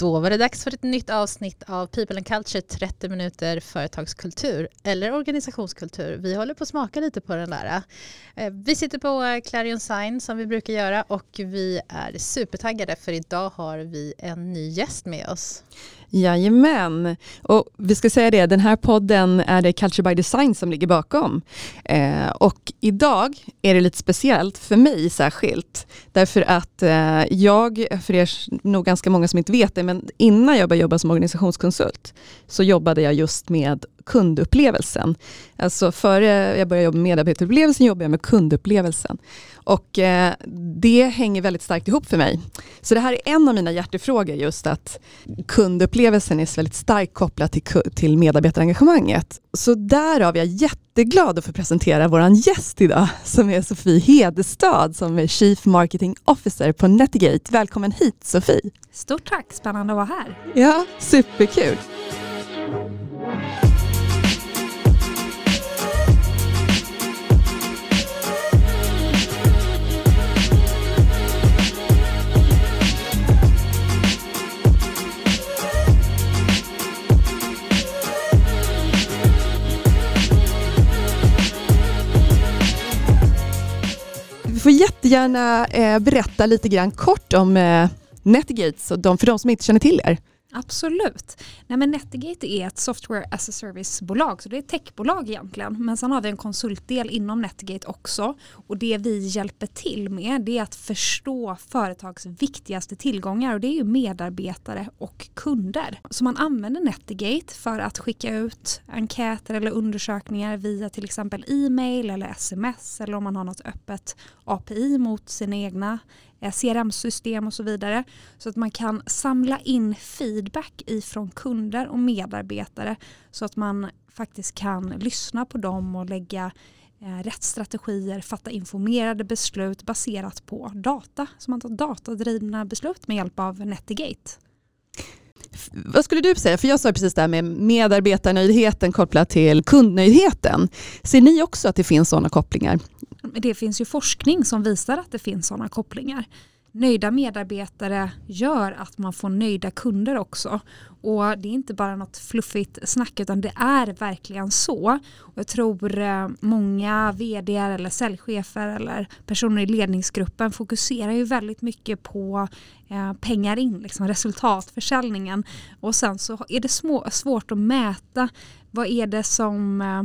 Då var det dags för ett nytt avsnitt av People and Culture 30 minuter företagskultur eller organisationskultur. Vi håller på att smaka lite på den där. Eh, vi sitter på eh, Clarion Sign som vi brukar göra och vi är supertaggade för idag har vi en ny gäst med oss. Jajamän, och vi ska säga det, den här podden är det Culture by Design som ligger bakom. Eh, och idag är det lite speciellt för mig särskilt, därför att eh, jag, för er nog ganska många som inte vet det, men innan jag började jobba som organisationskonsult så jobbade jag just med kundupplevelsen. Alltså före jag började jobba med medarbetarupplevelsen jobbade jag med kundupplevelsen. Och eh, det hänger väldigt starkt ihop för mig. Så det här är en av mina hjärtefrågor, just att kundupplevelsen är väldigt starkt kopplad till, till medarbetarengagemanget. Så därav är jag jätteglad att få presentera vår gäst idag, som är Sofie Hedestad, som är Chief Marketing Officer på Netigate. Välkommen hit Sofie! Stort tack, spännande att vara här. Ja, superkul! Jättegärna eh, berätta lite grann kort om eh, Netgates och de, för de som inte känner till er. Absolut. Nej, men Netigate är ett software as a service-bolag, så det är ett techbolag egentligen. Men sen har vi en konsultdel inom Netigate också. Och det vi hjälper till med det är att förstå företags viktigaste tillgångar och det är ju medarbetare och kunder. Så man använder Netigate för att skicka ut enkäter eller undersökningar via till exempel e-mail eller sms eller om man har något öppet API mot sina egna Eh, CRM-system och så vidare. Så att man kan samla in feedback ifrån kunder och medarbetare så att man faktiskt kan lyssna på dem och lägga eh, rätt strategier, fatta informerade beslut baserat på data. Så man tar datadrivna beslut med hjälp av Netigate. Vad skulle du säga? För jag sa precis det här med medarbetarnöjdheten kopplat till kundnöjdheten. Ser ni också att det finns sådana kopplingar? Det finns ju forskning som visar att det finns sådana kopplingar. Nöjda medarbetare gör att man får nöjda kunder också. Och det är inte bara något fluffigt snack utan det är verkligen så. Och jag tror eh, många vd eller säljchefer eller personer i ledningsgruppen fokuserar ju väldigt mycket på eh, pengar in, liksom resultatförsäljningen. Och sen så är det små, svårt att mäta vad är det som eh,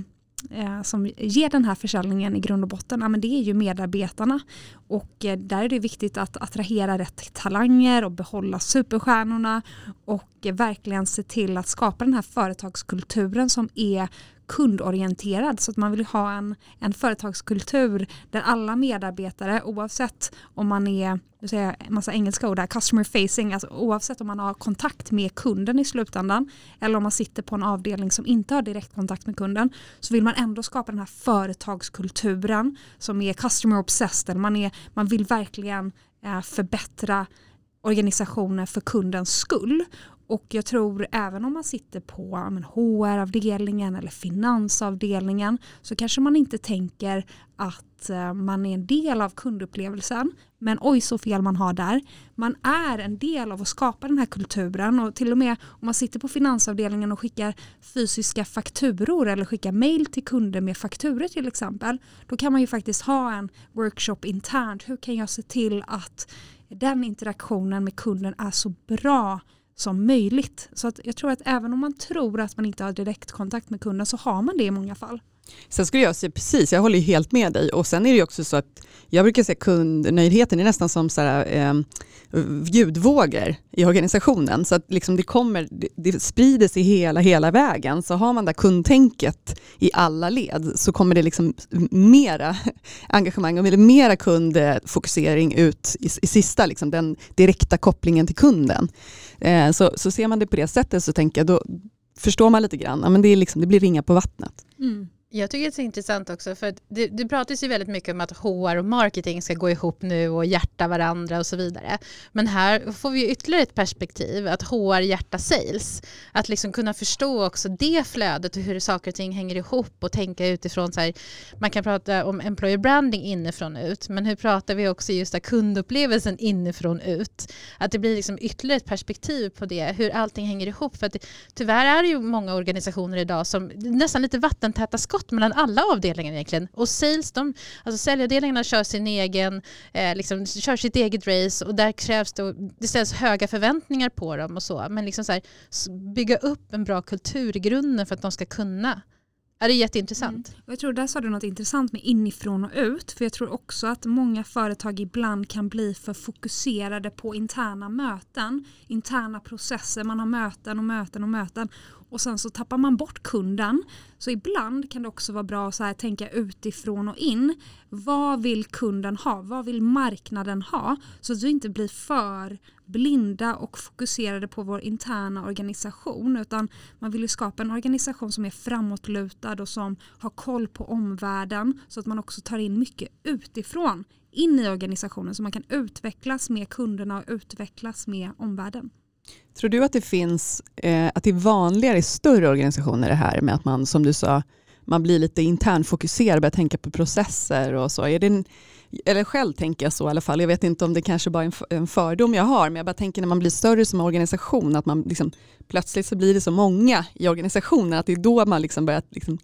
Eh, som ger den här försäljningen i grund och botten, ja, men det är ju medarbetarna. Och eh, där är det viktigt att attrahera rätt talanger och behålla superstjärnorna och eh, verkligen se till att skapa den här företagskulturen som är kundorienterad så att man vill ha en, en företagskultur där alla medarbetare oavsett om man är, nu säger jag en massa engelska ord här, customer facing, alltså oavsett om man har kontakt med kunden i slutändan eller om man sitter på en avdelning som inte har direktkontakt med kunden så vill man ändå skapa den här företagskulturen som är customer obsessed, man, är, man vill verkligen eh, förbättra organisationen för kundens skull. Och jag tror även om man sitter på HR-avdelningen eller finansavdelningen så kanske man inte tänker att eh, man är en del av kundupplevelsen. Men oj så fel man har där. Man är en del av att skapa den här kulturen och till och med om man sitter på finansavdelningen och skickar fysiska fakturor eller skickar mail till kunder med fakturer till exempel. Då kan man ju faktiskt ha en workshop internt. Hur kan jag se till att den interaktionen med kunden är så bra som möjligt. Så att jag tror att även om man tror att man inte har direktkontakt med kunden så har man det i många fall. Sen skulle jag säga precis, jag håller helt med dig och sen är det också så att jag brukar säga kundnöjdheten är nästan som så här, eh, ljudvågor i organisationen så att liksom det kommer, det, det sprider sig hela, hela vägen så har man det kundtänket i alla led så kommer det liksom mera engagemang och mera kundfokusering ut i, i sista, liksom den direkta kopplingen till kunden. Eh, så, så ser man det på det sättet så tänker jag då förstår man lite grann, ja, men det, är liksom, det blir ringa på vattnet. Mm. Jag tycker det är intressant också för det, det pratas ju väldigt mycket om att HR och marketing ska gå ihop nu och hjärta varandra och så vidare. Men här får vi ytterligare ett perspektiv, att HR hjärta sales. Att liksom kunna förstå också det flödet och hur saker och ting hänger ihop och tänka utifrån så här, man kan prata om employer branding inifrån ut, men hur pratar vi också just kundupplevelsen inifrån ut? Att det blir liksom ytterligare ett perspektiv på det, hur allting hänger ihop. För att det, tyvärr är det ju många organisationer idag som nästan lite vattentäta skott skott mellan alla avdelningar egentligen. Och sales, de, alltså säljavdelningarna kör sin egen, eh, liksom, kör sitt eget race och där krävs det, det ställs höga förväntningar på dem och så. Men liksom så här, bygga upp en bra kultur i grunden för att de ska kunna Ja, det är jätteintressant. Mm. Jag tror där sa du något intressant med inifrån och ut. För jag tror också att många företag ibland kan bli för fokuserade på interna möten, interna processer. Man har möten och möten och möten och sen så tappar man bort kunden. Så ibland kan det också vara bra att så här tänka utifrån och in. Vad vill kunden ha? Vad vill marknaden ha? Så att du inte blir för blinda och fokuserade på vår interna organisation utan man vill ju skapa en organisation som är framåtlutad och som har koll på omvärlden så att man också tar in mycket utifrån in i organisationen så man kan utvecklas med kunderna och utvecklas med omvärlden. Tror du att det finns, eh, att det är vanligare i större organisationer det här med att man, som du sa, man blir lite internfokuserad, och börjar tänka på processer och så. Är det en, eller själv tänker jag så i alla fall. Jag vet inte om det kanske bara är en fördom jag har, men jag bara tänker när man blir större som organisation, att man liksom, plötsligt så blir det så många i organisationen, att det är då man liksom börjar liksom,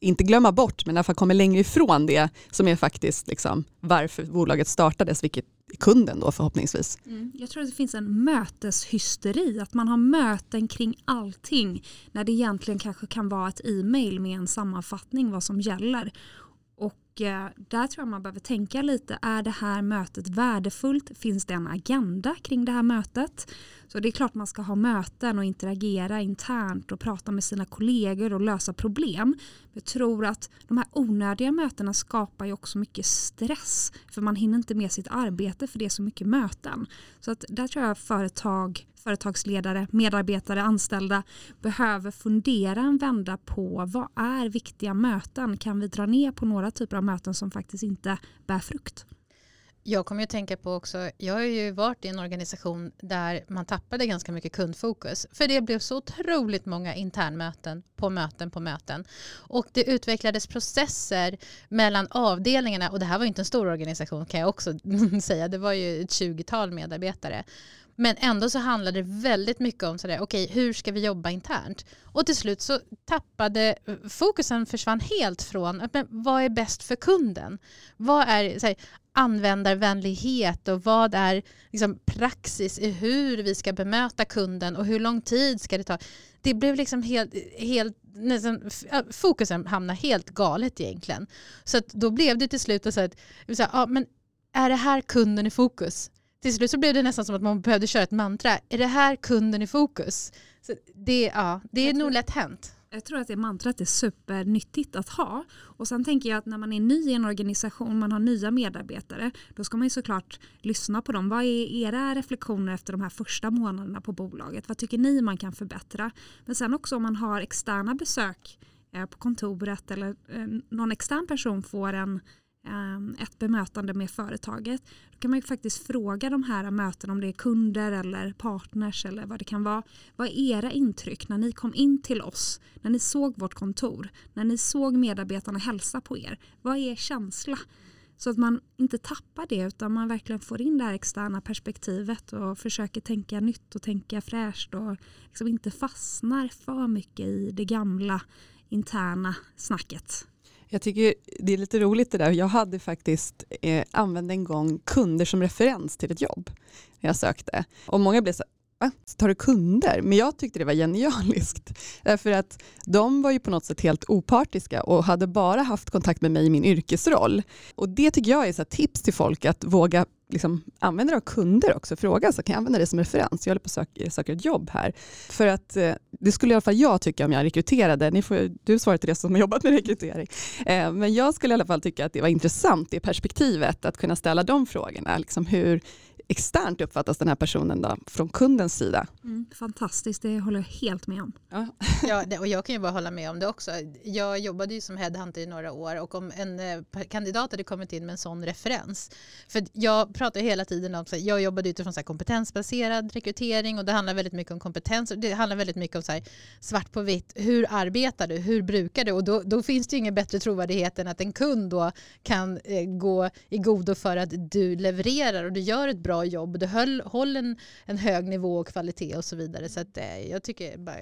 inte glömma bort, men i alla fall kommer längre ifrån det som är faktiskt liksom varför bolaget startades, vilket kunden då förhoppningsvis. Mm. Jag tror att det finns en möteshysteri, att man har möten kring allting när det egentligen kanske kan vara ett e-mail med en sammanfattning vad som gäller. Och där tror jag man behöver tänka lite, är det här mötet värdefullt? Finns det en agenda kring det här mötet? Så det är klart man ska ha möten och interagera internt och prata med sina kollegor och lösa problem. Jag tror att de här onödiga mötena skapar ju också mycket stress för man hinner inte med sitt arbete för det är så mycket möten. Så att där tror jag företag, företagsledare, medarbetare, anställda behöver fundera en vända på vad är viktiga möten? Kan vi dra ner på några typer av möten som faktiskt inte bär frukt? Jag kommer att tänka på också, jag har ju varit i en organisation där man tappade ganska mycket kundfokus. För det blev så otroligt många internmöten på möten på möten. Och det utvecklades processer mellan avdelningarna och det här var inte en stor organisation kan jag också säga. Det var ju ett 20-tal medarbetare. Men ändå så handlade det väldigt mycket om sådär, okej, okay, hur ska vi jobba internt? Och till slut så tappade eh, fokusen försvann helt från eh, men vad är bäst för kunden? Vad är såhär, användarvänlighet och vad är liksom, praxis i hur vi ska bemöta kunden och hur lång tid ska det ta? Det blev liksom helt, helt nästan, fokusen hamnade helt galet egentligen. Så att då blev det till slut så att, så här, ja, men är det här kunden i fokus? Till slut så blev det nästan som att man behövde köra ett mantra. Är det här kunden i fokus? Så det, ja, det är nog lätt hänt. Jag tror att det mantrat är supernyttigt att ha. Och sen tänker jag att när man är ny i en organisation, man har nya medarbetare, då ska man ju såklart lyssna på dem. Vad är era reflektioner efter de här första månaderna på bolaget? Vad tycker ni man kan förbättra? Men sen också om man har externa besök eh, på kontoret eller eh, någon extern person får en Ehm, ett bemötande med företaget. Då kan man ju faktiskt fråga de här mötena om det är kunder eller partners eller vad det kan vara. Vad är era intryck när ni kom in till oss? När ni såg vårt kontor? När ni såg medarbetarna hälsa på er? Vad är er känsla? Så att man inte tappar det utan man verkligen får in det här externa perspektivet och försöker tänka nytt och tänka fräscht och liksom inte fastnar för mycket i det gamla interna snacket. Jag tycker det är lite roligt det där. Jag hade faktiskt eh, använt en gång kunder som referens till ett jobb när jag sökte. Och många blev så Va? Tar du kunder? Men jag tyckte det var genialiskt. Eh, Därför att de var ju på något sätt helt opartiska och hade bara haft kontakt med mig i min yrkesroll. Och det tycker jag är så tips till folk att våga liksom, använda det av kunder också. Fråga, så kan jag använda det som referens? Jag håller på att söka, söka ett jobb här. För att eh, det skulle i alla fall jag tycka om jag rekryterade. Ni får, du svarar till det som har jobbat med rekrytering. Eh, men jag skulle i alla fall tycka att det var intressant, det perspektivet, att kunna ställa de frågorna. Liksom hur, externt uppfattas den här personen då, från kundens sida? Mm, fantastiskt, det håller jag helt med om. Ja. ja, och jag kan ju bara hålla med om det också. Jag jobbade ju som headhunter i några år och om en eh, kandidat hade kommit in med en sån referens. För jag pratar hela tiden om, jag jobbade utifrån så kompetensbaserad rekrytering och det handlar väldigt mycket om kompetens. Det handlar väldigt mycket om så här, svart på vitt, hur arbetar du, hur brukar du? Och då, då finns det ju ingen bättre trovärdighet än att en kund då kan eh, gå i godo för att du levererar och du gör ett bra jobb. Du höll, håller en, en hög nivå och kvalitet och så vidare. Så att, eh, jag tycker bara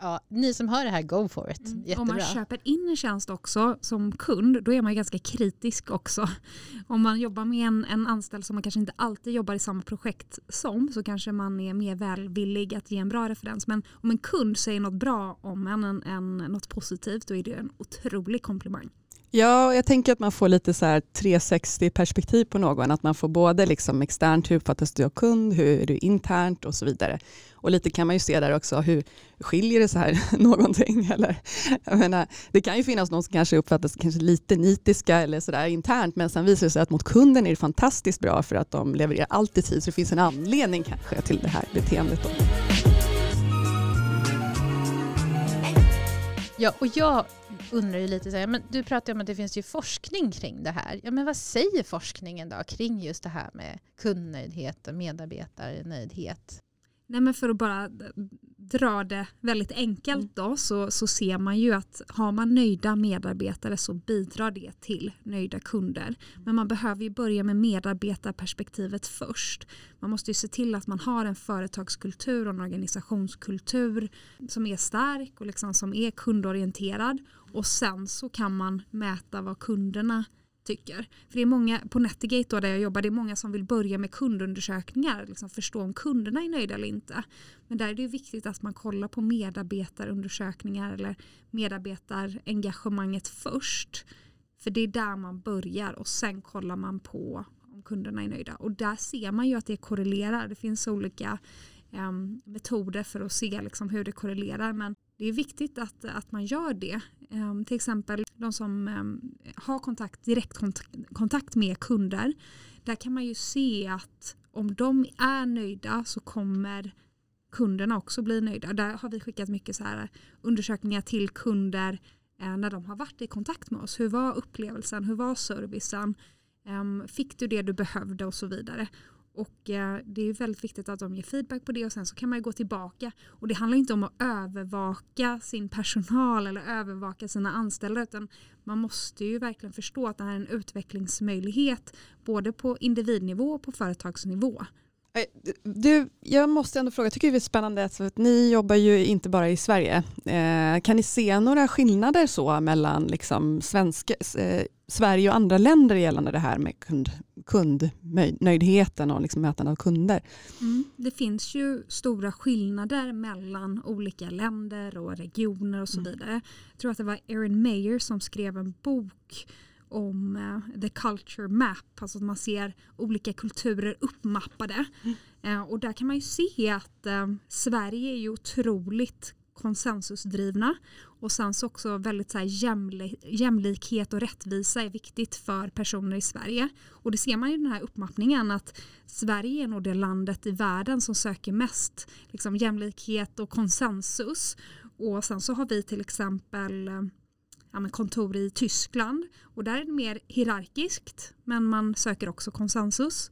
ja, ni som hör det här, go for it. Mm. Om man köper in en tjänst också som kund, då är man ganska kritisk också. Om man jobbar med en, en anställd som man kanske inte alltid jobbar i samma projekt som, så kanske man är mer välvillig att ge en bra referens. Men om en kund säger något bra om en, en, en något positivt, då är det en otrolig komplimang. Ja, jag tänker att man får lite så här 360 perspektiv på någon. Att man får både liksom externt, hur uppfattas du av kund, hur är du internt och så vidare. Och lite kan man ju se där också, hur skiljer det sig någonting? Eller, jag menar, det kan ju finnas någon som kanske uppfattas kanske lite nitiska eller så där internt, men sen visar det sig att mot kunden är det fantastiskt bra för att de levererar alltid tid, så det finns en anledning kanske till det här beteendet. Då. Ja, och jag undrar ju lite så här, men du pratar om att det finns ju forskning kring det här. Ja, men vad säger forskningen då kring just det här med kundnöjdhet och medarbetarnöjdhet? Nej men för att bara dra det väldigt enkelt då så, så ser man ju att har man nöjda medarbetare så bidrar det till nöjda kunder. Men man behöver ju börja med medarbetarperspektivet först. Man måste ju se till att man har en företagskultur och en organisationskultur som är stark och liksom som är kundorienterad och sen så kan man mäta vad kunderna tycker. För det är många, på Netigate då där jag jobbar, det är många som vill börja med kundundersökningar, liksom förstå om kunderna är nöjda eller inte. Men där är det viktigt att man kollar på medarbetarundersökningar eller medarbetarengagemanget först. För det är där man börjar och sen kollar man på om kunderna är nöjda. Och där ser man ju att det korrelerar. Det finns olika um, metoder för att se liksom, hur det korrelerar. Men det är viktigt att, att man gör det. Um, till exempel de som um, har kontakt, direktkontakt med kunder. Där kan man ju se att om de är nöjda så kommer kunderna också bli nöjda. Där har vi skickat mycket så här undersökningar till kunder eh, när de har varit i kontakt med oss. Hur var upplevelsen? Hur var servicen? Um, fick du det du behövde och så vidare. Och eh, det är väldigt viktigt att de ger feedback på det och sen så kan man gå tillbaka. Och det handlar inte om att övervaka sin personal eller övervaka sina anställda utan man måste ju verkligen förstå att det här är en utvecklingsmöjlighet både på individnivå och på företagsnivå. Eh, du, jag måste ändå fråga, jag tycker det är spännande att ni jobbar ju inte bara i Sverige. Eh, kan ni se några skillnader så mellan liksom svensk, eh, Sverige och andra länder gällande det här med kund, kundnöjdheten och liksom mötande av kunder? Mm, det finns ju stora skillnader mellan olika länder och regioner och så mm. vidare. Jag tror att det var Erin Mayer som skrev en bok om uh, the culture map, alltså att man ser olika kulturer uppmappade. Mm. Uh, och där kan man ju se att uh, Sverige är ju otroligt konsensusdrivna och sen så också väldigt så här jämli jämlikhet och rättvisa är viktigt för personer i Sverige. Och det ser man i den här uppmappningen att Sverige är nog det landet i världen som söker mest liksom, jämlikhet och konsensus. Och sen så har vi till exempel eh, ja, kontor i Tyskland och där är det mer hierarkiskt men man söker också konsensus.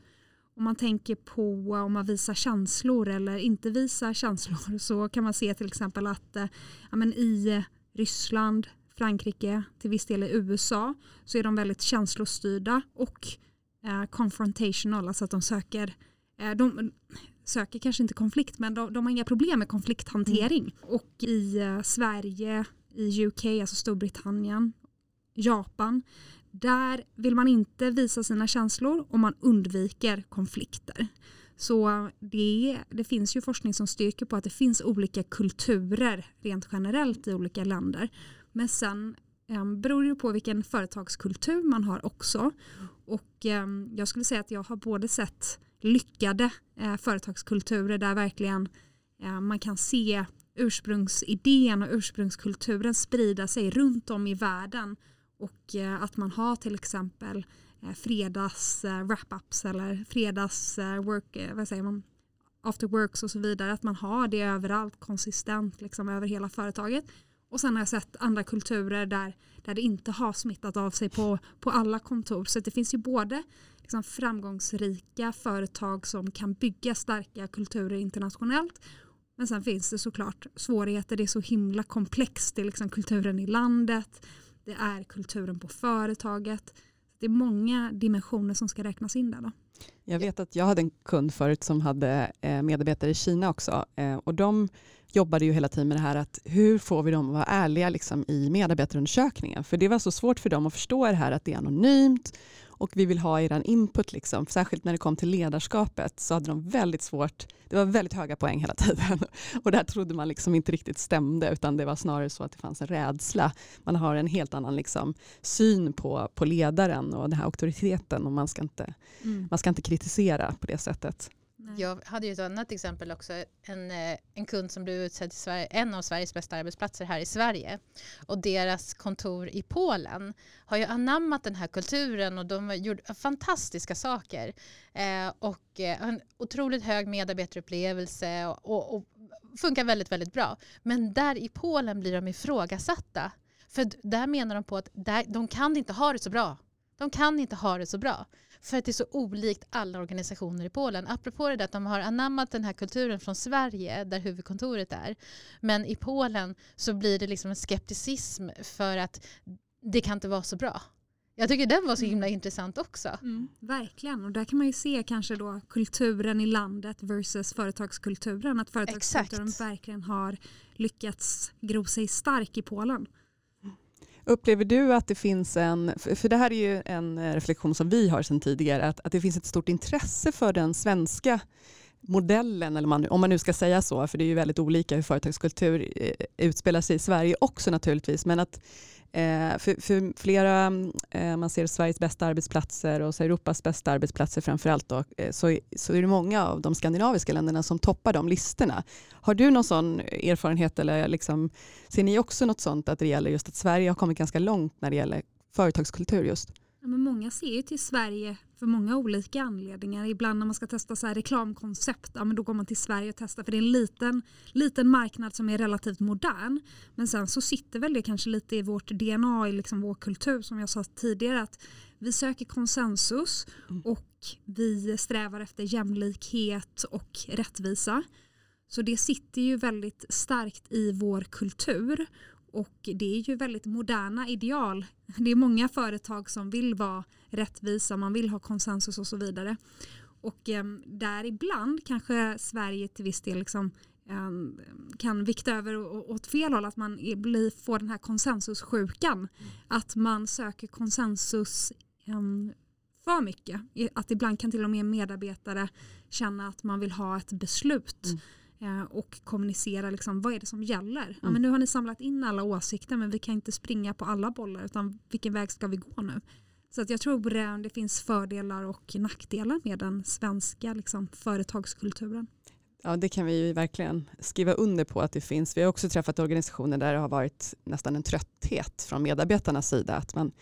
Om man tänker på om man visar känslor eller inte visar känslor så kan man se till exempel att eh, ja, men i Ryssland, Frankrike, till viss del i USA så är de väldigt känslostyrda och eh, confrontational, alltså att de söker eh, de söker kanske inte konflikt men de, de har inga problem med konflikthantering. Mm. Och i eh, Sverige, i UK, alltså Storbritannien, Japan, där vill man inte visa sina känslor och man undviker konflikter. Så det, det finns ju forskning som styrker på att det finns olika kulturer rent generellt i olika länder. Men sen eh, beror det på vilken företagskultur man har också. Och eh, jag skulle säga att jag har både sett lyckade eh, företagskulturer där verkligen eh, man kan se ursprungsidén och ursprungskulturen sprida sig runt om i världen och eh, att man har till exempel eh, fredags eh, wrap-ups eller fredags eh, work, eh, vad säger man, after works och så vidare. Att man har det överallt konsistent liksom över hela företaget. Och sen har jag sett andra kulturer där, där det inte har smittat av sig på, på alla kontor. Så det finns ju både liksom framgångsrika företag som kan bygga starka kulturer internationellt. Men sen finns det såklart svårigheter. Det är så himla komplext. Det är liksom kulturen i landet. Det är kulturen på företaget. Det är många dimensioner som ska räknas in där. Då. Jag vet att jag hade en kund förut som hade eh, medarbetare i Kina också eh, och de jobbade ju hela tiden med det här att hur får vi dem att vara ärliga liksom, i medarbetarundersökningen? För det var så svårt för dem att förstå det här att det är anonymt och vi vill ha er input. Liksom. Särskilt när det kom till ledarskapet så hade de väldigt svårt, det var väldigt höga poäng hela tiden. Och där trodde man liksom inte riktigt stämde utan det var snarare så att det fanns en rädsla. Man har en helt annan liksom, syn på, på ledaren och den här auktoriteten och man ska, inte, mm. man ska inte kritisera på det sättet. Jag hade ju ett annat exempel också. En, eh, en kund som blev utsedd till Sverige, en av Sveriges bästa arbetsplatser här i Sverige. Och deras kontor i Polen har ju anammat den här kulturen och de har gjort fantastiska saker. Eh, och eh, en otroligt hög medarbetarupplevelse och, och, och funkar väldigt, väldigt bra. Men där i Polen blir de ifrågasatta. För där menar de på att där, de kan inte ha det så bra. De kan inte ha det så bra. För att det är så olikt alla organisationer i Polen. Apropå det där att de har anammat den här kulturen från Sverige där huvudkontoret är. Men i Polen så blir det liksom en skepticism för att det kan inte vara så bra. Jag tycker den var så himla mm. intressant också. Mm, verkligen, och där kan man ju se kanske då kulturen i landet versus företagskulturen. Att företagskulturen Exakt. verkligen har lyckats gro sig stark i Polen. Upplever du att det finns en, för det här är ju en eh, reflektion som vi har sedan tidigare, att, att det finns ett stort intresse för den svenska modellen, eller man, om man nu ska säga så, för det är ju väldigt olika hur företagskultur eh, utspelar sig i Sverige också naturligtvis, men att eh, för, för, flera, eh, man ser Sveriges bästa arbetsplatser och så Europas bästa arbetsplatser framförallt, då, så, så är det många av de skandinaviska länderna som toppar de listorna. Har du någon sån erfarenhet eller liksom, ser ni också något sånt att det gäller just att Sverige har kommit ganska långt när det gäller företagskultur just? Ja, men många ser ju till Sverige för många olika anledningar. Ibland när man ska testa så reklamkoncept, ja, men då går man till Sverige och testar för det är en liten, liten marknad som är relativt modern. Men sen så sitter väl det kanske lite i vårt DNA, i liksom vår kultur som jag sa tidigare att vi söker konsensus mm. och vi strävar efter jämlikhet och rättvisa. Så det sitter ju väldigt starkt i vår kultur och det är ju väldigt moderna ideal. Det är många företag som vill vara rättvisa, man vill ha konsensus och så vidare. Och eh, där ibland kanske Sverige till viss del liksom, eh, kan vikta över åt fel håll, att man blir, får den här konsensussjukan. Mm. Att man söker konsensus eh, för mycket. Att ibland kan till och med medarbetare känna att man vill ha ett beslut. Mm Eh, och kommunicera liksom, vad är det som gäller. Mm. Ja, men nu har ni samlat in alla åsikter men vi kan inte springa på alla bollar utan vilken väg ska vi gå nu? Så att jag tror att det finns fördelar och nackdelar med den svenska liksom, företagskulturen. Ja, det kan vi verkligen skriva under på att det finns. Vi har också träffat organisationer där det har varit nästan en trötthet från medarbetarnas sida. Att man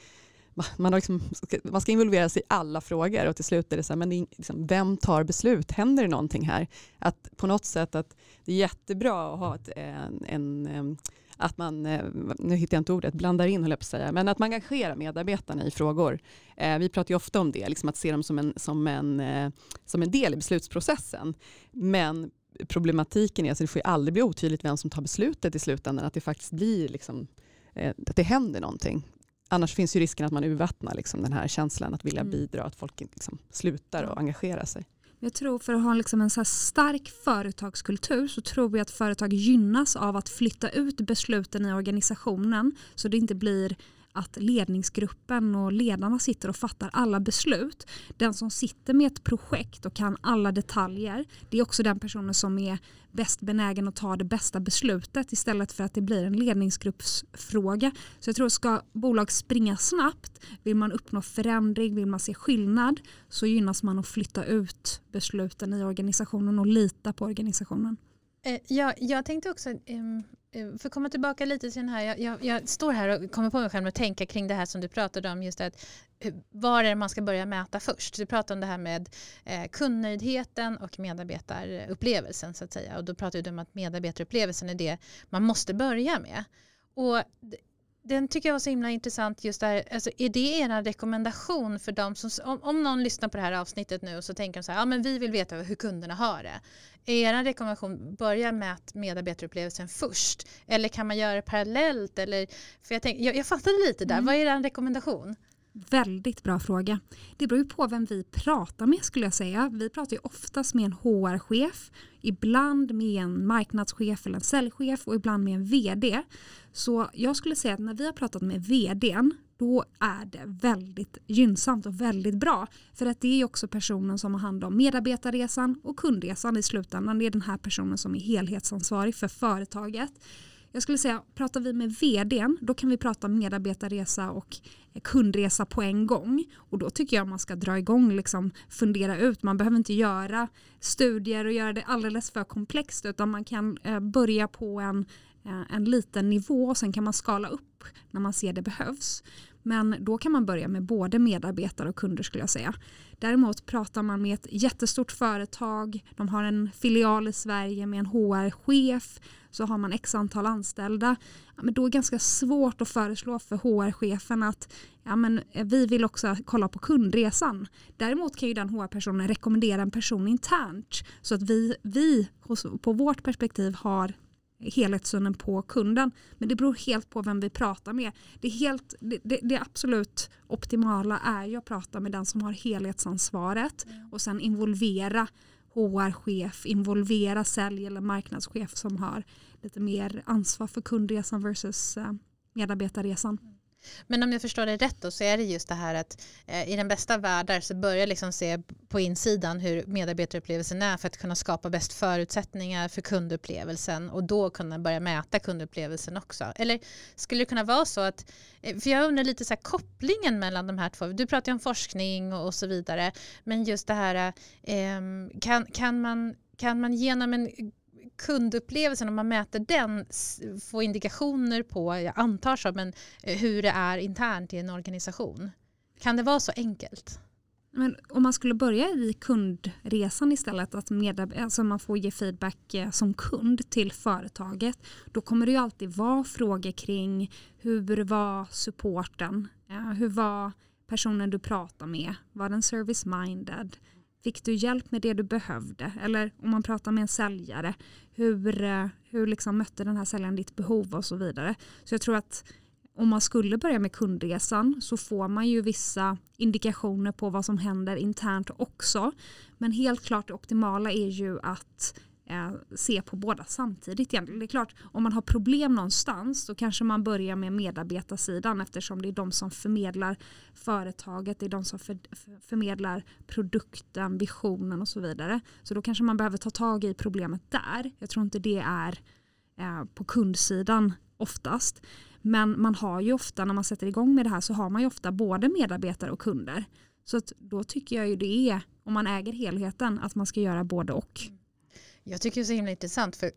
man, har liksom, man ska involvera sig i alla frågor och till slut är det så här, men det är, liksom, vem tar beslut? Händer det någonting här? Att på något sätt att det är jättebra att ha ett, en, en att man, eh, nu hittar jag inte ordet, blandar in höll jag på att säga, men att man engagerar medarbetarna i frågor. Eh, vi pratar ju ofta om det, liksom att se dem som en, som, en, eh, som en del i beslutsprocessen. Men problematiken är att det får aldrig bli otydligt vem som tar beslutet i slutändan, att det faktiskt blir liksom, eh, att det händer någonting annars finns ju risken att man urvattnar liksom den här känslan att vilja mm. bidra, att folk liksom slutar att engagera sig. Jag tror för att ha liksom en så stark företagskultur så tror jag att företag gynnas av att flytta ut besluten i organisationen så det inte blir att ledningsgruppen och ledarna sitter och fattar alla beslut. Den som sitter med ett projekt och kan alla detaljer, det är också den personen som är bäst benägen att ta det bästa beslutet istället för att det blir en ledningsgruppsfråga. Så jag tror att ska bolag springa snabbt, vill man uppnå förändring, vill man se skillnad så gynnas man att flytta ut besluten i organisationen och lita på organisationen. Eh, jag, jag tänkte också, ehm, Eh, för att komma tillbaka lite till den här, jag, jag, jag, står här och kommer på mig själv att tänka kring det här som du pratade om, just att eh, var är det man ska börja mäta först? Du pratade om det här med eh, kundnöjdheten och medarbetarupplevelsen så att säga och då pratade du om att medarbetarupplevelsen är det man måste börja med. Och den tycker jag var så himla intressant just där, alltså är det er rekommendation för dem som, om, om någon lyssnar på det här avsnittet nu och så tänker de så här, ja men vi vill veta hur kunderna har det. Är er rekommendation, börja med medarbetarupplevelsen först eller kan man göra det parallellt? Eller, för jag, tänk, jag, jag fattade lite där, mm. vad är er rekommendation? Väldigt bra fråga. Det beror ju på vem vi pratar med skulle jag säga. Vi pratar ju oftast med en HR-chef, ibland med en marknadschef eller en säljchef och ibland med en VD. Så jag skulle säga att när vi har pratat med VDn då är det väldigt gynnsamt och väldigt bra. För att det är också personen som har hand om medarbetarresan och kundresan i slutändan. Det är den här personen som är helhetsansvarig för företaget. Jag skulle säga, pratar vi med vdn, då kan vi prata medarbetarresa och kundresa på en gång. Och då tycker jag man ska dra igång, liksom fundera ut. Man behöver inte göra studier och göra det alldeles för komplext, utan man kan eh, börja på en, eh, en liten nivå och sen kan man skala upp när man ser det behövs. Men då kan man börja med både medarbetare och kunder skulle jag säga. Däremot pratar man med ett jättestort företag, de har en filial i Sverige med en HR-chef, så har man x antal anställda. Ja, men då är det ganska svårt att föreslå för HR-chefen att ja, men eh, vi vill också kolla på kundresan. Däremot kan ju den HR-personen rekommendera en person internt så att vi, vi på vårt perspektiv har helhetssynen på kunden. Men det beror helt på vem vi pratar med. Det, helt, det, det, det absolut optimala är ju att prata med den som har helhetsansvaret mm. och sen involvera HR-chef, involvera sälj eller marknadschef som har lite mer ansvar för kundresan versus eh, medarbetarresan. Men om jag förstår det rätt då så är det just det här att eh, i den bästa världar så börjar liksom se på insidan hur medarbetarupplevelsen är för att kunna skapa bäst förutsättningar för kundupplevelsen och då kunna börja mäta kundupplevelsen också. Eller skulle det kunna vara så att, eh, för jag undrar lite så här, kopplingen mellan de här två, du pratar ju om forskning och, och så vidare, men just det här, eh, kan, kan, man, kan man genom en kundupplevelsen, om man mäter den, få indikationer på, jag antar så, men eh, hur det är internt i en organisation? Kan det vara så enkelt? Men om man skulle börja i kundresan istället, att alltså man får ge feedback eh, som kund till företaget, då kommer det ju alltid vara frågor kring hur var supporten? Eh, hur var personen du pratar med? Var den service-minded? Fick du hjälp med det du behövde? Eller om man pratar med en säljare, hur, eh, hur liksom mötte den här säljaren ditt behov och så vidare. Så jag tror att om man skulle börja med kundresan så får man ju vissa indikationer på vad som händer internt också. Men helt klart det optimala är ju att eh, se på båda samtidigt. Egentligen. Det är klart, om man har problem någonstans då kanske man börjar med medarbetarsidan eftersom det är de som förmedlar företaget, det är de som för, förmedlar produkten, visionen och så vidare. Så då kanske man behöver ta tag i problemet där. Jag tror inte det är eh, på kundsidan oftast. Men man har ju ofta när man sätter igång med det här så har man ju ofta både medarbetare och kunder. Så då tycker jag ju det är, om man äger helheten, att man ska göra både och. Mm. Jag tycker det är så himla intressant för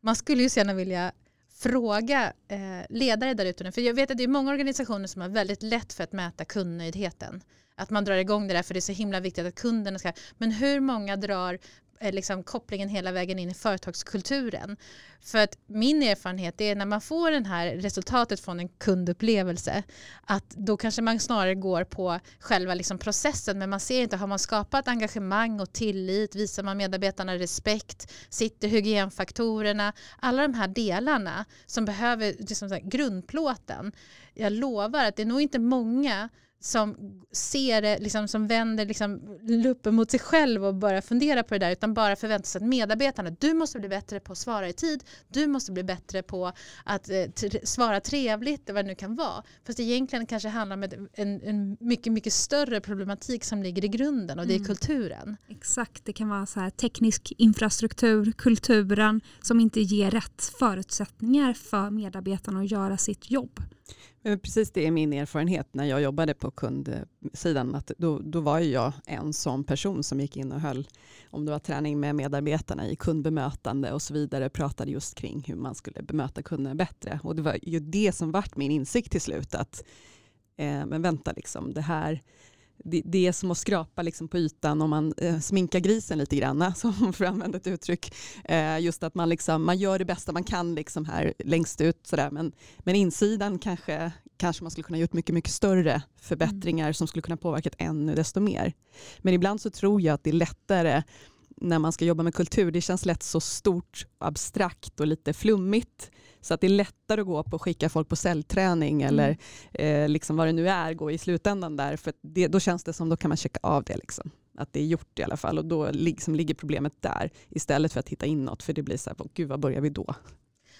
man skulle ju gärna vilja fråga eh, ledare där ute. För jag vet att det är många organisationer som har väldigt lätt för att mäta kundnöjdheten. Att man drar igång det där för det är så himla viktigt att kunderna ska... Men hur många drar Eh, liksom kopplingen hela vägen in i företagskulturen. För att min erfarenhet är när man får det här resultatet från en kundupplevelse att då kanske man snarare går på själva liksom processen men man ser inte, har man skapat engagemang och tillit, visar man medarbetarna respekt, sitter hygienfaktorerna, alla de här delarna som behöver liksom grundplåten. Jag lovar att det är nog inte många som ser det, liksom, som vänder liksom, luppen mot sig själv och börjar fundera på det där utan bara förväntar sig att medarbetarna, du måste bli bättre på att svara i tid, du måste bli bättre på att eh, svara trevligt, vad det nu kan vara. Fast egentligen kanske handlar om en, en mycket, mycket större problematik som ligger i grunden och det är mm. kulturen. Exakt, det kan vara så här, teknisk infrastruktur, kulturen som inte ger rätt förutsättningar för medarbetarna att göra sitt jobb. Precis det är min erfarenhet när jag jobbade på kundsidan. Att då, då var jag en sån person som gick in och höll, om det var träning med medarbetarna i kundbemötande och så vidare, pratade just kring hur man skulle bemöta kunderna bättre. Och det var ju det som vart min insikt till slut, att eh, men vänta, liksom, det här det, det är som att skrapa liksom på ytan om man eh, sminkar grisen lite grann, som för att använda ett uttryck. Eh, just att man, liksom, man gör det bästa man kan liksom här längst ut, sådär. Men, men insidan kanske, kanske man skulle kunna gjort mycket, mycket större förbättringar mm. som skulle kunna påverka ännu desto mer. Men ibland så tror jag att det är lättare när man ska jobba med kultur, det känns lätt så stort, abstrakt och lite flummigt. Så att det är lättare att gå på att skicka folk på cellträning mm. eller eh, liksom vad det nu är, gå i slutändan där. För det, då känns det som då kan man checka av det. Liksom. Att det är gjort i alla fall och då liksom ligger problemet där istället för att titta inåt. För det blir så här, gud vad börjar vi då?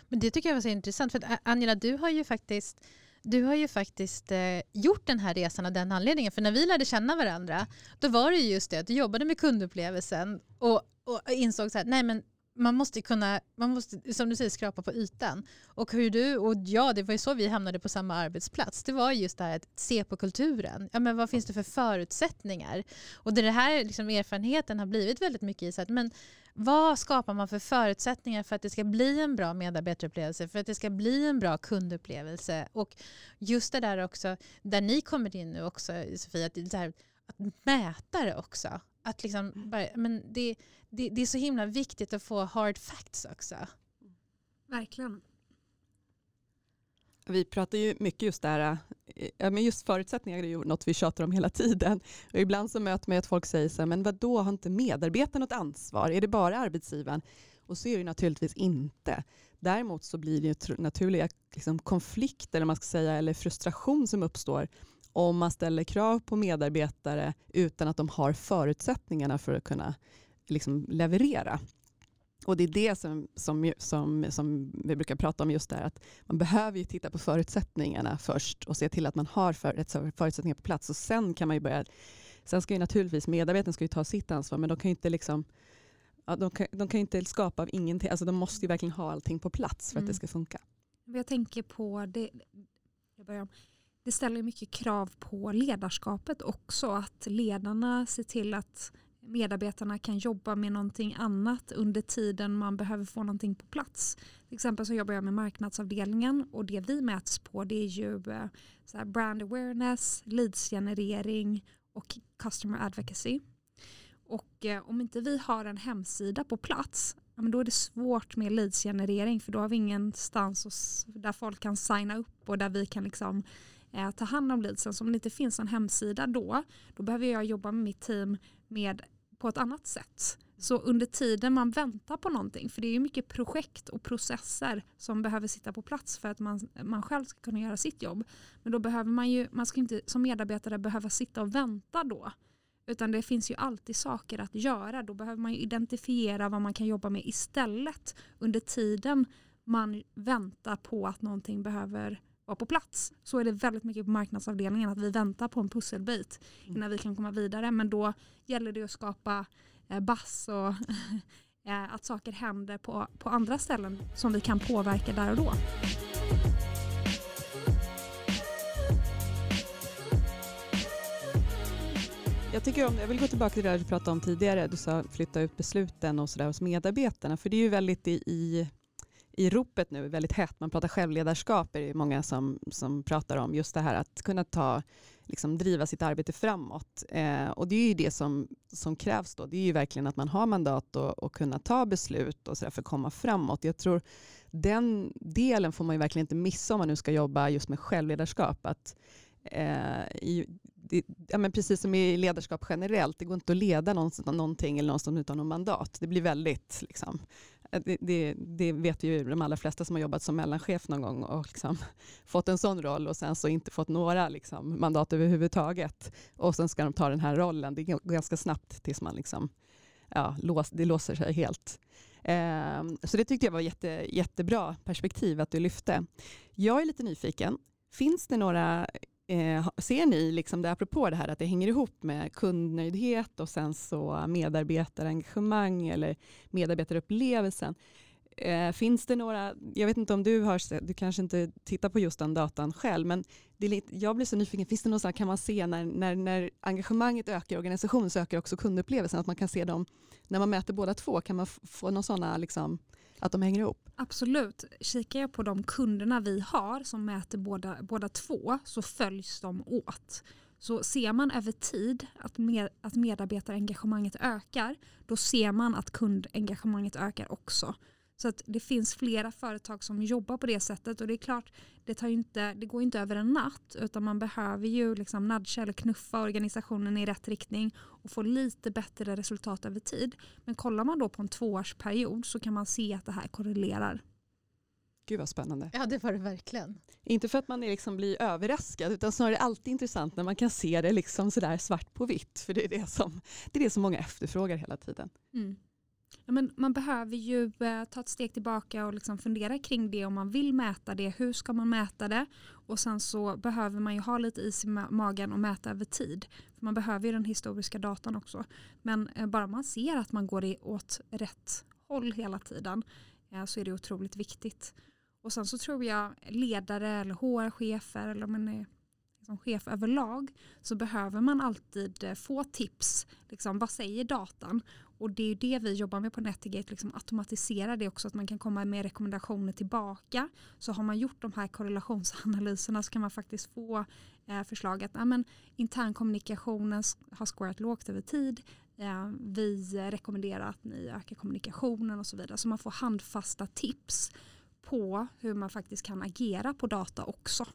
Men det tycker jag var så intressant. För att Angela, du har ju faktiskt du har ju faktiskt eh, gjort den här resan av den anledningen. För när vi lärde känna varandra, då var det just det att du jobbade med kundupplevelsen och, och insåg så här, nej men man måste kunna, man måste, som du säger, skrapa på ytan. Och hur du och ja, det var ju så vi hamnade på samma arbetsplats. Det var just det här att se på kulturen. Ja, men vad finns det för förutsättningar? Och det, här liksom, erfarenheten har blivit väldigt mycket i så att, men vad skapar man för förutsättningar för att det ska bli en bra medarbetarupplevelse, för att det ska bli en bra kundupplevelse? Och just det där också, där ni kommer in nu också, Sofia, att, det här, att mäta det också. Att liksom bara, men det, det, det är så himla viktigt att få hard facts också. Verkligen. Vi pratar ju mycket just där, ja, men just förutsättningar är ju något vi tjatar om hela tiden. Och ibland så möter man att folk säger så här, men vad då har inte medarbetaren något ansvar? Är det bara arbetsgivaren? Och så är det naturligtvis inte. Däremot så blir det ju naturliga liksom, konflikter, eller, man ska säga, eller frustration som uppstår om man ställer krav på medarbetare utan att de har förutsättningarna för att kunna liksom leverera. Och det är det som, som, som, som vi brukar prata om just där, att man behöver ju titta på förutsättningarna först och se till att man har för, förutsättningar på plats och sen kan man ju börja, sen ska ju naturligtvis medarbetarna ska ju ta sitt ansvar men de kan ju inte liksom ja, de, kan, de kan inte skapa av ingenting, alltså de måste ju verkligen ha allting på plats för mm. att det mm. ska funka. Jag tänker på det, jag börjar det ställer mycket krav på ledarskapet också. Att ledarna ser till att medarbetarna kan jobba med någonting annat under tiden man behöver få någonting på plats. Till exempel så jobbar jag med marknadsavdelningen och det vi mäts på det är ju eh, så brand awareness, leadsgenerering och customer advocacy. Och eh, om inte vi har en hemsida på plats då är det svårt med leadsgenerering för då har vi ingenstans där folk kan signa upp och där vi kan liksom eh, ta hand om leadsen. Så om det inte finns en hemsida då, då behöver jag jobba med mitt team med, på ett annat sätt. Så under tiden man väntar på någonting, för det är mycket projekt och processer som behöver sitta på plats för att man, man själv ska kunna göra sitt jobb. Men då behöver man ju, man ska inte som medarbetare behöva sitta och vänta då. Utan det finns ju alltid saker att göra. Då behöver man identifiera vad man kan jobba med istället under tiden man väntar på att någonting behöver vara på plats så är det väldigt mycket på marknadsavdelningen att vi väntar på en pusselbit mm. innan vi kan komma vidare. Men då gäller det att skapa eh, bass och eh, att saker händer på, på andra ställen som vi kan påverka där och då. Jag, tycker om, jag vill gå tillbaka till det du pratade om tidigare. Du sa flytta ut besluten och sådär hos medarbetarna. För det är ju väldigt i, i i ropet nu väldigt hett. Man pratar självledarskap, är det många som, som pratar om. Just det här att kunna ta, liksom driva sitt arbete framåt. Eh, och det är ju det som, som krävs då. Det är ju verkligen att man har mandat och, och kunna ta beslut och så för att komma framåt. Jag tror den delen får man ju verkligen inte missa om man nu ska jobba just med självledarskap. Att, eh, i, det, ja, men precis som i ledarskap generellt, det går inte att leda någonting eller någonstans utan någon mandat. Det blir väldigt liksom, Eh, det, det, det, vet ju de allra flesta som har jobbat som mellanchef någon gång och liksom fått en sån roll och sen så inte fått några liksom mandat överhuvudtaget. Och sen ska de ta den här rollen. Det går ganska snabbt tills man liksom, ja, lås, det låser sig helt. Eh, så det tyckte jag var jätte, jättebra perspektiv att du lyfte. Jag är lite nyfiken. Finns det några Eh, ser ni, liksom det, apropå det här att det hänger ihop med kundnöjdhet och sen så medarbetarengagemang eller medarbetarupplevelsen. Eh, finns det några, jag vet inte om du har sett, du kanske inte tittar på just den datan själv, men det är lite, jag blir så nyfiken, finns det något kan man se när, när, när engagemanget ökar i organisationen så ökar också kundupplevelsen, att man kan se dem, när man mäter båda två, kan man få någon sådana, liksom, att de hänger ihop? Absolut. Kikar jag på de kunderna vi har som mäter båda, båda två så följs de åt. Så ser man över tid att, med, att medarbetarengagemanget ökar, då ser man att kundengagemanget ökar också. Så att det finns flera företag som jobbar på det sättet och det är klart, det, tar inte, det går inte över en natt utan man behöver ju liksom nudga eller knuffa organisationen i rätt riktning och få lite bättre resultat över tid. Men kollar man då på en tvåårsperiod så kan man se att det här korrelerar. Gud vad spännande. Ja det var det verkligen. Inte för att man liksom blir överraskad utan snarare alltid intressant när man kan se det liksom sådär svart på vitt. För det är det som, det är det som många efterfrågar hela tiden. Mm. Men man behöver ju eh, ta ett steg tillbaka och liksom fundera kring det om man vill mäta det. Hur ska man mäta det? Och sen så behöver man ju ha lite is i magen och mäta över tid. För Man behöver ju den historiska datan också. Men eh, bara man ser att man går åt rätt håll hela tiden eh, så är det otroligt viktigt. Och sen så tror jag ledare eller HR-chefer eller om man är som chef överlag så behöver man alltid få tips. Liksom, vad säger datan? Och det är det vi jobbar med på Netigate, liksom automatisera det också, att man kan komma med rekommendationer tillbaka. Så har man gjort de här korrelationsanalyserna så kan man faktiskt få eh, förslag att ja, internkommunikationen har scorat lågt över tid. Eh, vi rekommenderar att ni ökar kommunikationen och så vidare. Så man får handfasta tips på hur man faktiskt kan agera på data också.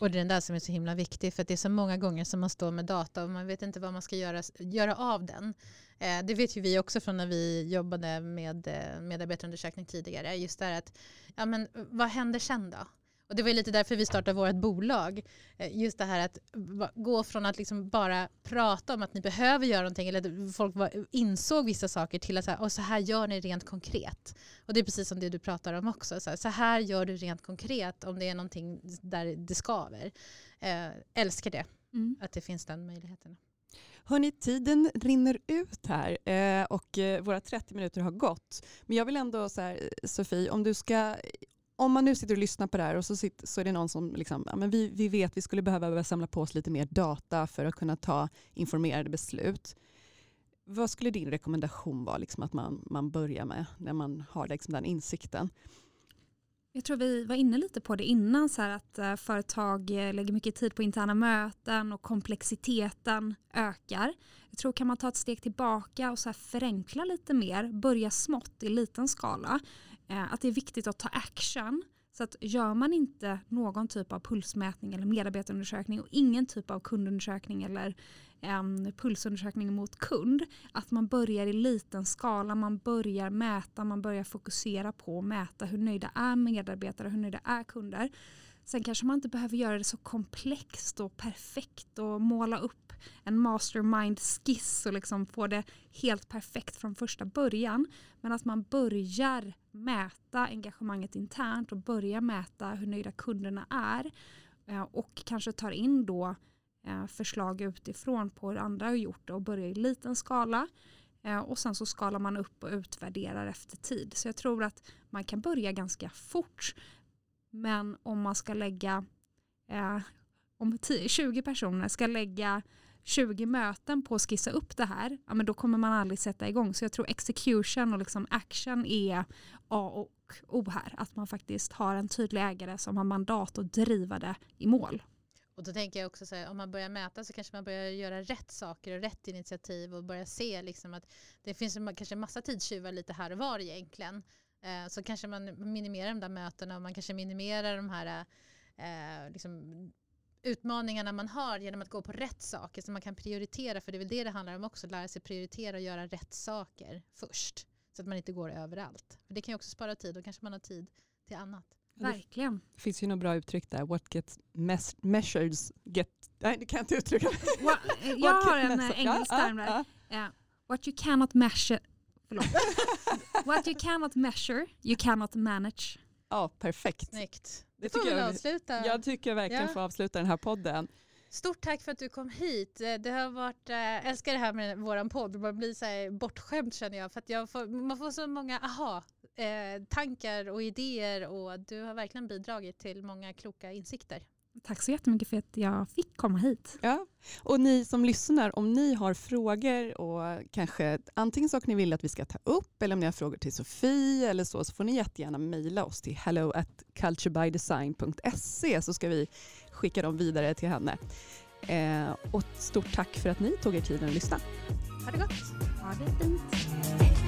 Och det är den där som är så himla viktig för det är så många gånger som man står med data och man vet inte vad man ska göra, göra av den. Eh, det vet ju vi också från när vi jobbade med eh, medarbetarundersökning tidigare. Just det här att, ja men eh, vad händer sen då? Och det var lite därför vi startade vårt bolag. Eh, just det här att gå från att liksom bara prata om att ni behöver göra någonting eller att folk insåg vissa saker till att så här, och så här gör ni rent konkret. Och det är precis som det du pratar om också. Så här, så här gör du rent konkret om det är någonting där det skaver. Eh, älskar det, mm. att det finns den möjligheten. Hörni, tiden rinner ut här eh, och eh, våra 30 minuter har gått. Men jag vill ändå, så här, Sofie, om du ska om man nu sitter och lyssnar på det här och så, sitter, så är det någon som liksom, ja, men vi, vi vet vi skulle behöva samla på oss lite mer data för att kunna ta informerade beslut. Vad skulle din rekommendation vara liksom, att man, man börjar med när man har liksom, den insikten? Jag tror vi var inne lite på det innan, så här att eh, företag eh, lägger mycket tid på interna möten och komplexiteten ökar. Jag tror kan man ta ett steg tillbaka och så förenkla lite mer, börja smått i liten skala, Eh, att det är viktigt att ta action så att gör man inte någon typ av pulsmätning eller medarbetarundersökning och ingen typ av kundundersökning eller um, pulsundersökning mot kund, att man börjar i liten skala, man börjar mäta, man börjar fokusera på att mäta hur nöjda är medarbetare, hur nöjda är kunder. Sen kanske man inte behöver göra det så komplext och perfekt och måla upp en mastermind-skiss och liksom få det helt perfekt från första början. Men att man börjar mäta engagemanget internt och börjar mäta hur nöjda kunderna är eh, och kanske tar in då eh, förslag utifrån på hur andra har gjort det och börjar i liten skala eh, och sen så skalar man upp och utvärderar efter tid. Så jag tror att man kan börja ganska fort men om man ska lägga, eh, om 10, 20 personer ska lägga 20 möten på att skissa upp det här, ja, men då kommer man aldrig sätta igång. Så jag tror execution och liksom action är A och O här. Att man faktiskt har en tydlig ägare som har mandat att driva det i mål. Och då tänker jag också så här, om man börjar mäta så kanske man börjar göra rätt saker och rätt initiativ och börjar se liksom att det finns kanske en massa tidstjuvar lite här och var egentligen. Eh, så kanske man minimerar de där mötena och man kanske minimerar de här eh, eh liksom, utmaningarna man har genom att gå på rätt saker så man kan prioritera för det är väl det det handlar om också, lära sig prioritera och göra rätt saker först så att man inte går överallt. För det kan ju också spara tid och kanske man har tid till annat. Verkligen. Det finns ju något bra uttryck där, what gets measured get... Nej, det kan jag inte uttrycka. What, jag har en engelsk term där. Yeah. What you cannot measure, What you cannot measure, you cannot manage. Ja, perfekt. Snyggt. Det, det får vi avsluta. Jag tycker verkligen ja. får avsluta den här podden. Stort tack för att du kom hit. Det har varit, jag eh, älskar det här med våran podd, man blir så här bortskämd känner jag. För att jag får, man får så många aha eh, tankar och idéer och du har verkligen bidragit till många kloka insikter. Tack så jättemycket för att jag fick komma hit. Ja, och ni som lyssnar, om ni har frågor och kanske antingen saker ni vill att vi ska ta upp eller om ni har frågor till Sofie eller så, så får ni jättegärna mejla oss till hello at culturebydesign.se så ska vi skicka dem vidare till henne. Eh, och stort tack för att ni tog er tiden att lyssna. Ha det gott! Ha det fint.